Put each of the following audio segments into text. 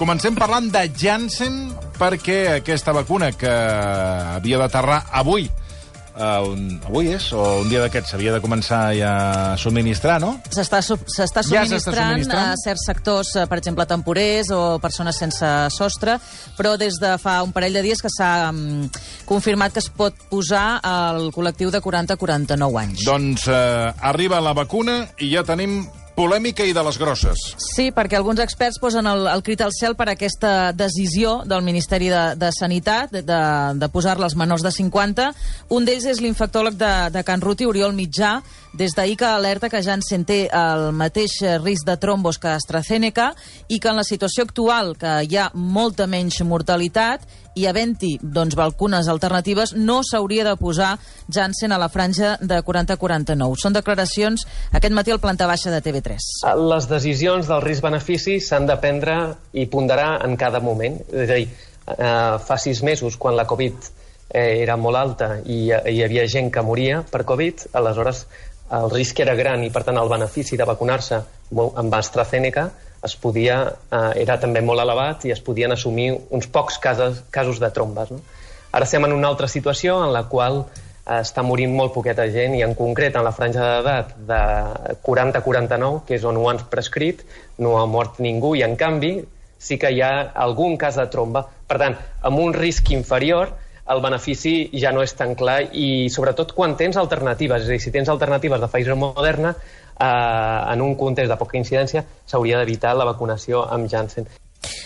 Comencem parlant de Janssen, perquè aquesta vacuna que havia d'aterrar avui, uh, un, avui és, o un dia d'aquests, s'havia de començar ja a subministrar, no? S'està su- s'està Ja subministrant, subministrant? a certs sectors, eh, per exemple, temporers o persones sense sostre, però des de fa un parell de dies que s'ha mm, confirmat que es pot posar al col·lectiu de 40 a 49 anys. Doncs uh, arriba la vacuna i ja tenim polèmica i de les grosses. Sí, perquè alguns experts posen el, el crit al cel per aquesta decisió del Ministeri de, de Sanitat de, de, de posar-la als menors de 50. Un d'ells és l'infectòleg de, de Can Ruti, Oriol Mitjà, des d'ahir que alerta que Janssen té el mateix risc de trombos que AstraZeneca i que en la situació actual, que hi ha molta menys mortalitat, i havent-hi doncs, vacunes alternatives, no s'hauria de posar Janssen a la franja de 40-49. Són declaracions aquest matí al planta baixa de TV3. Les decisions del risc-benefici s'han de prendre i ponderar en cada moment. És a dir, eh, fa sis mesos, quan la Covid eh, era molt alta i eh, hi havia gent que moria per Covid, aleshores el risc era gran i, per tant, el benefici de vacunar-se amb AstraZeneca es podia, eh, era també molt elevat i es podien assumir uns pocs casos, casos de trombes. No? Ara estem en una altra situació en la qual eh, està morint molt poqueta gent i en concret en la franja d'edat de 40 a 49, que és on ho han prescrit, no ha mort ningú i en canvi sí que hi ha algun cas de tromba. Per tant, amb un risc inferior, el benefici ja no és tan clar i sobretot quan tens alternatives, és a dir, si tens alternatives de Pfizer Moderna, eh, en un context de poca incidència s'hauria d'evitar la vacunació amb Janssen.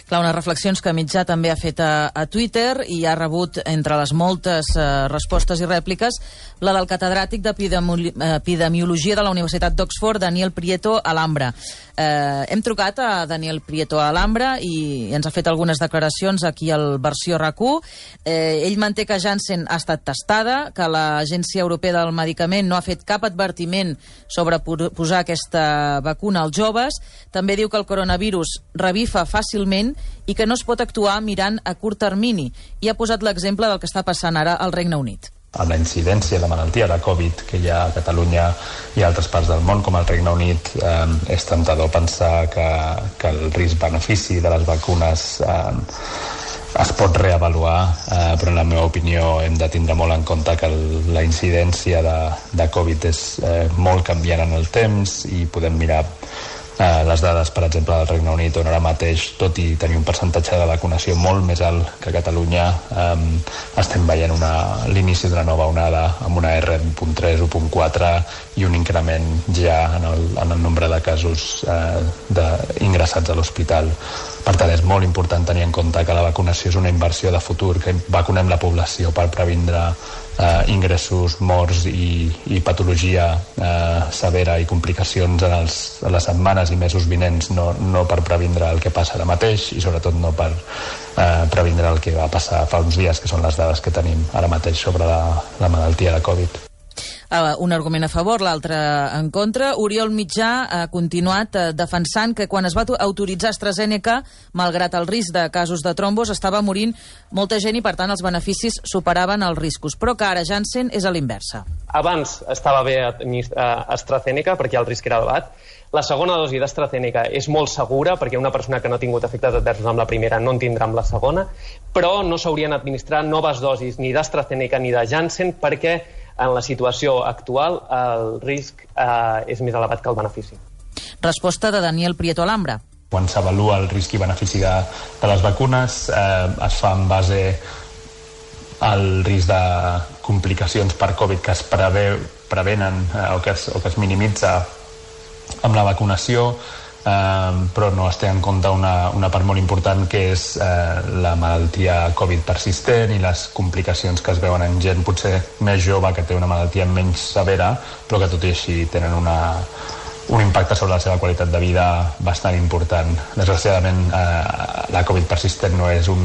Clar, unes reflexions que Mitjà també ha fet a, a Twitter i ha rebut, entre les moltes eh, respostes i rèpliques, la del catedràtic d'Epidemiologia de la Universitat d'Oxford, Daniel Prieto Alhambra. Eh, hem trucat a Daniel Prieto Alhambra i ens ha fet algunes declaracions aquí al versió RAC1. Eh, ell manté que Janssen ha estat testada, que l'Agència Europea del Medicament no ha fet cap advertiment sobre posar aquesta vacuna als joves. També diu que el coronavirus revifa fàcilment i que no es pot actuar mirant a curt termini. I ha posat l'exemple del que està passant ara al Regne Unit. amb la incidència de malaltia de Covid que hi ha a Catalunya i a altres parts del món, com el Regne Unit, eh, és temptador pensar que, que el risc-benefici de les vacunes eh, es pot reavaluar, eh, però en la meva opinió hem de tindre molt en compte que el, la incidència de, de Covid és eh, molt canviant en el temps i podem mirar eh, les dades, per exemple, del Regne Unit, on ara mateix, tot i tenir un percentatge de vacunació molt més alt que Catalunya, eh, estem veient l'inici d'una nova onada amb una R1.3, 1.4 i un increment ja en el, en el nombre de casos eh, de, ingressats a l'hospital. Per tant, és molt important tenir en compte que la vacunació és una inversió de futur, que vacunem la població per previndre eh, ingressos, morts i, i patologia eh, severa i complicacions en, els, en les setmanes i mesos vinents, no, no per previndre el que passa ara mateix i sobretot no per eh, previndre el que va passar fa uns dies, que són les dades que tenim ara mateix sobre la, la malaltia de Covid. Uh, un argument a favor, l'altre en contra. Oriol Mitjà ha continuat uh, defensant que quan es va autoritzar AstraZeneca, malgrat el risc de casos de trombos, estava morint molta gent i, per tant, els beneficis superaven els riscos. Però que ara Janssen és a l'inversa. Abans estava bé eh, AstraZeneca perquè el risc era elevat. La segona dosi d'AstraZeneca és molt segura perquè una persona que no ha tingut efectes adversos amb la primera no en tindrà amb la segona, però no s'haurien d'administrar noves dosis ni d'AstraZeneca ni de Janssen perquè en la situació actual el risc eh, és més elevat que el benefici. Resposta de Daniel Prieto Alhambra. Quan s'avalua el risc i benefici de, de les vacunes eh, es fa en base al risc de complicacions per Covid que es preveu, prevenen eh, o, que es, o que es minimitza amb la vacunació eh, però no es té en compte una, una part molt important que és eh, la malaltia Covid persistent i les complicacions que es veuen en gent potser més jove que té una malaltia menys severa però que tot i així tenen una, un impacte sobre la seva qualitat de vida bastant important. Desgraciadament, eh, la Covid persistent no és un,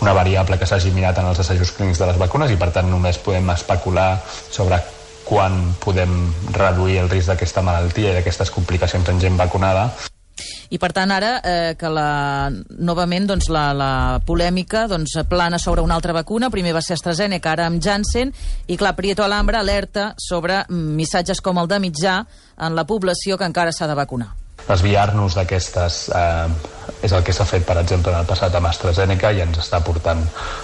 una variable que s'hagi mirat en els assajos clínics de les vacunes i, per tant, només podem especular sobre quan podem reduir el risc d'aquesta malaltia i d'aquestes complicacions en gent vacunada. I per tant ara eh, que la, novament doncs, la, la polèmica doncs, plana sobre una altra vacuna, primer va ser AstraZeneca, ara amb Janssen, i clar, Prieto Alhambra alerta sobre mm, missatges com el de mitjà en la població que encara s'ha de vacunar. desviar-nos d'aquestes eh, és el que s'ha fet, per exemple, en el passat amb AstraZeneca i ens està portant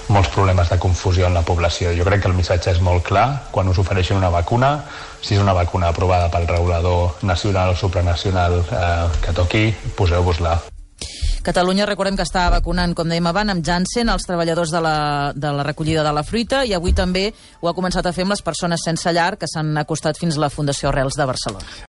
molts problemes de confusió en la població. Jo crec que el missatge és molt clar. Quan us ofereixen una vacuna, si és una vacuna aprovada pel regulador nacional o supranacional eh, que toqui, poseu-vos-la. Catalunya, recordem que està vacunant, com dèiem abans, amb Janssen, els treballadors de la, de la recollida de la fruita, i avui també ho ha començat a fer amb les persones sense llar que s'han acostat fins a la Fundació Arrels de Barcelona.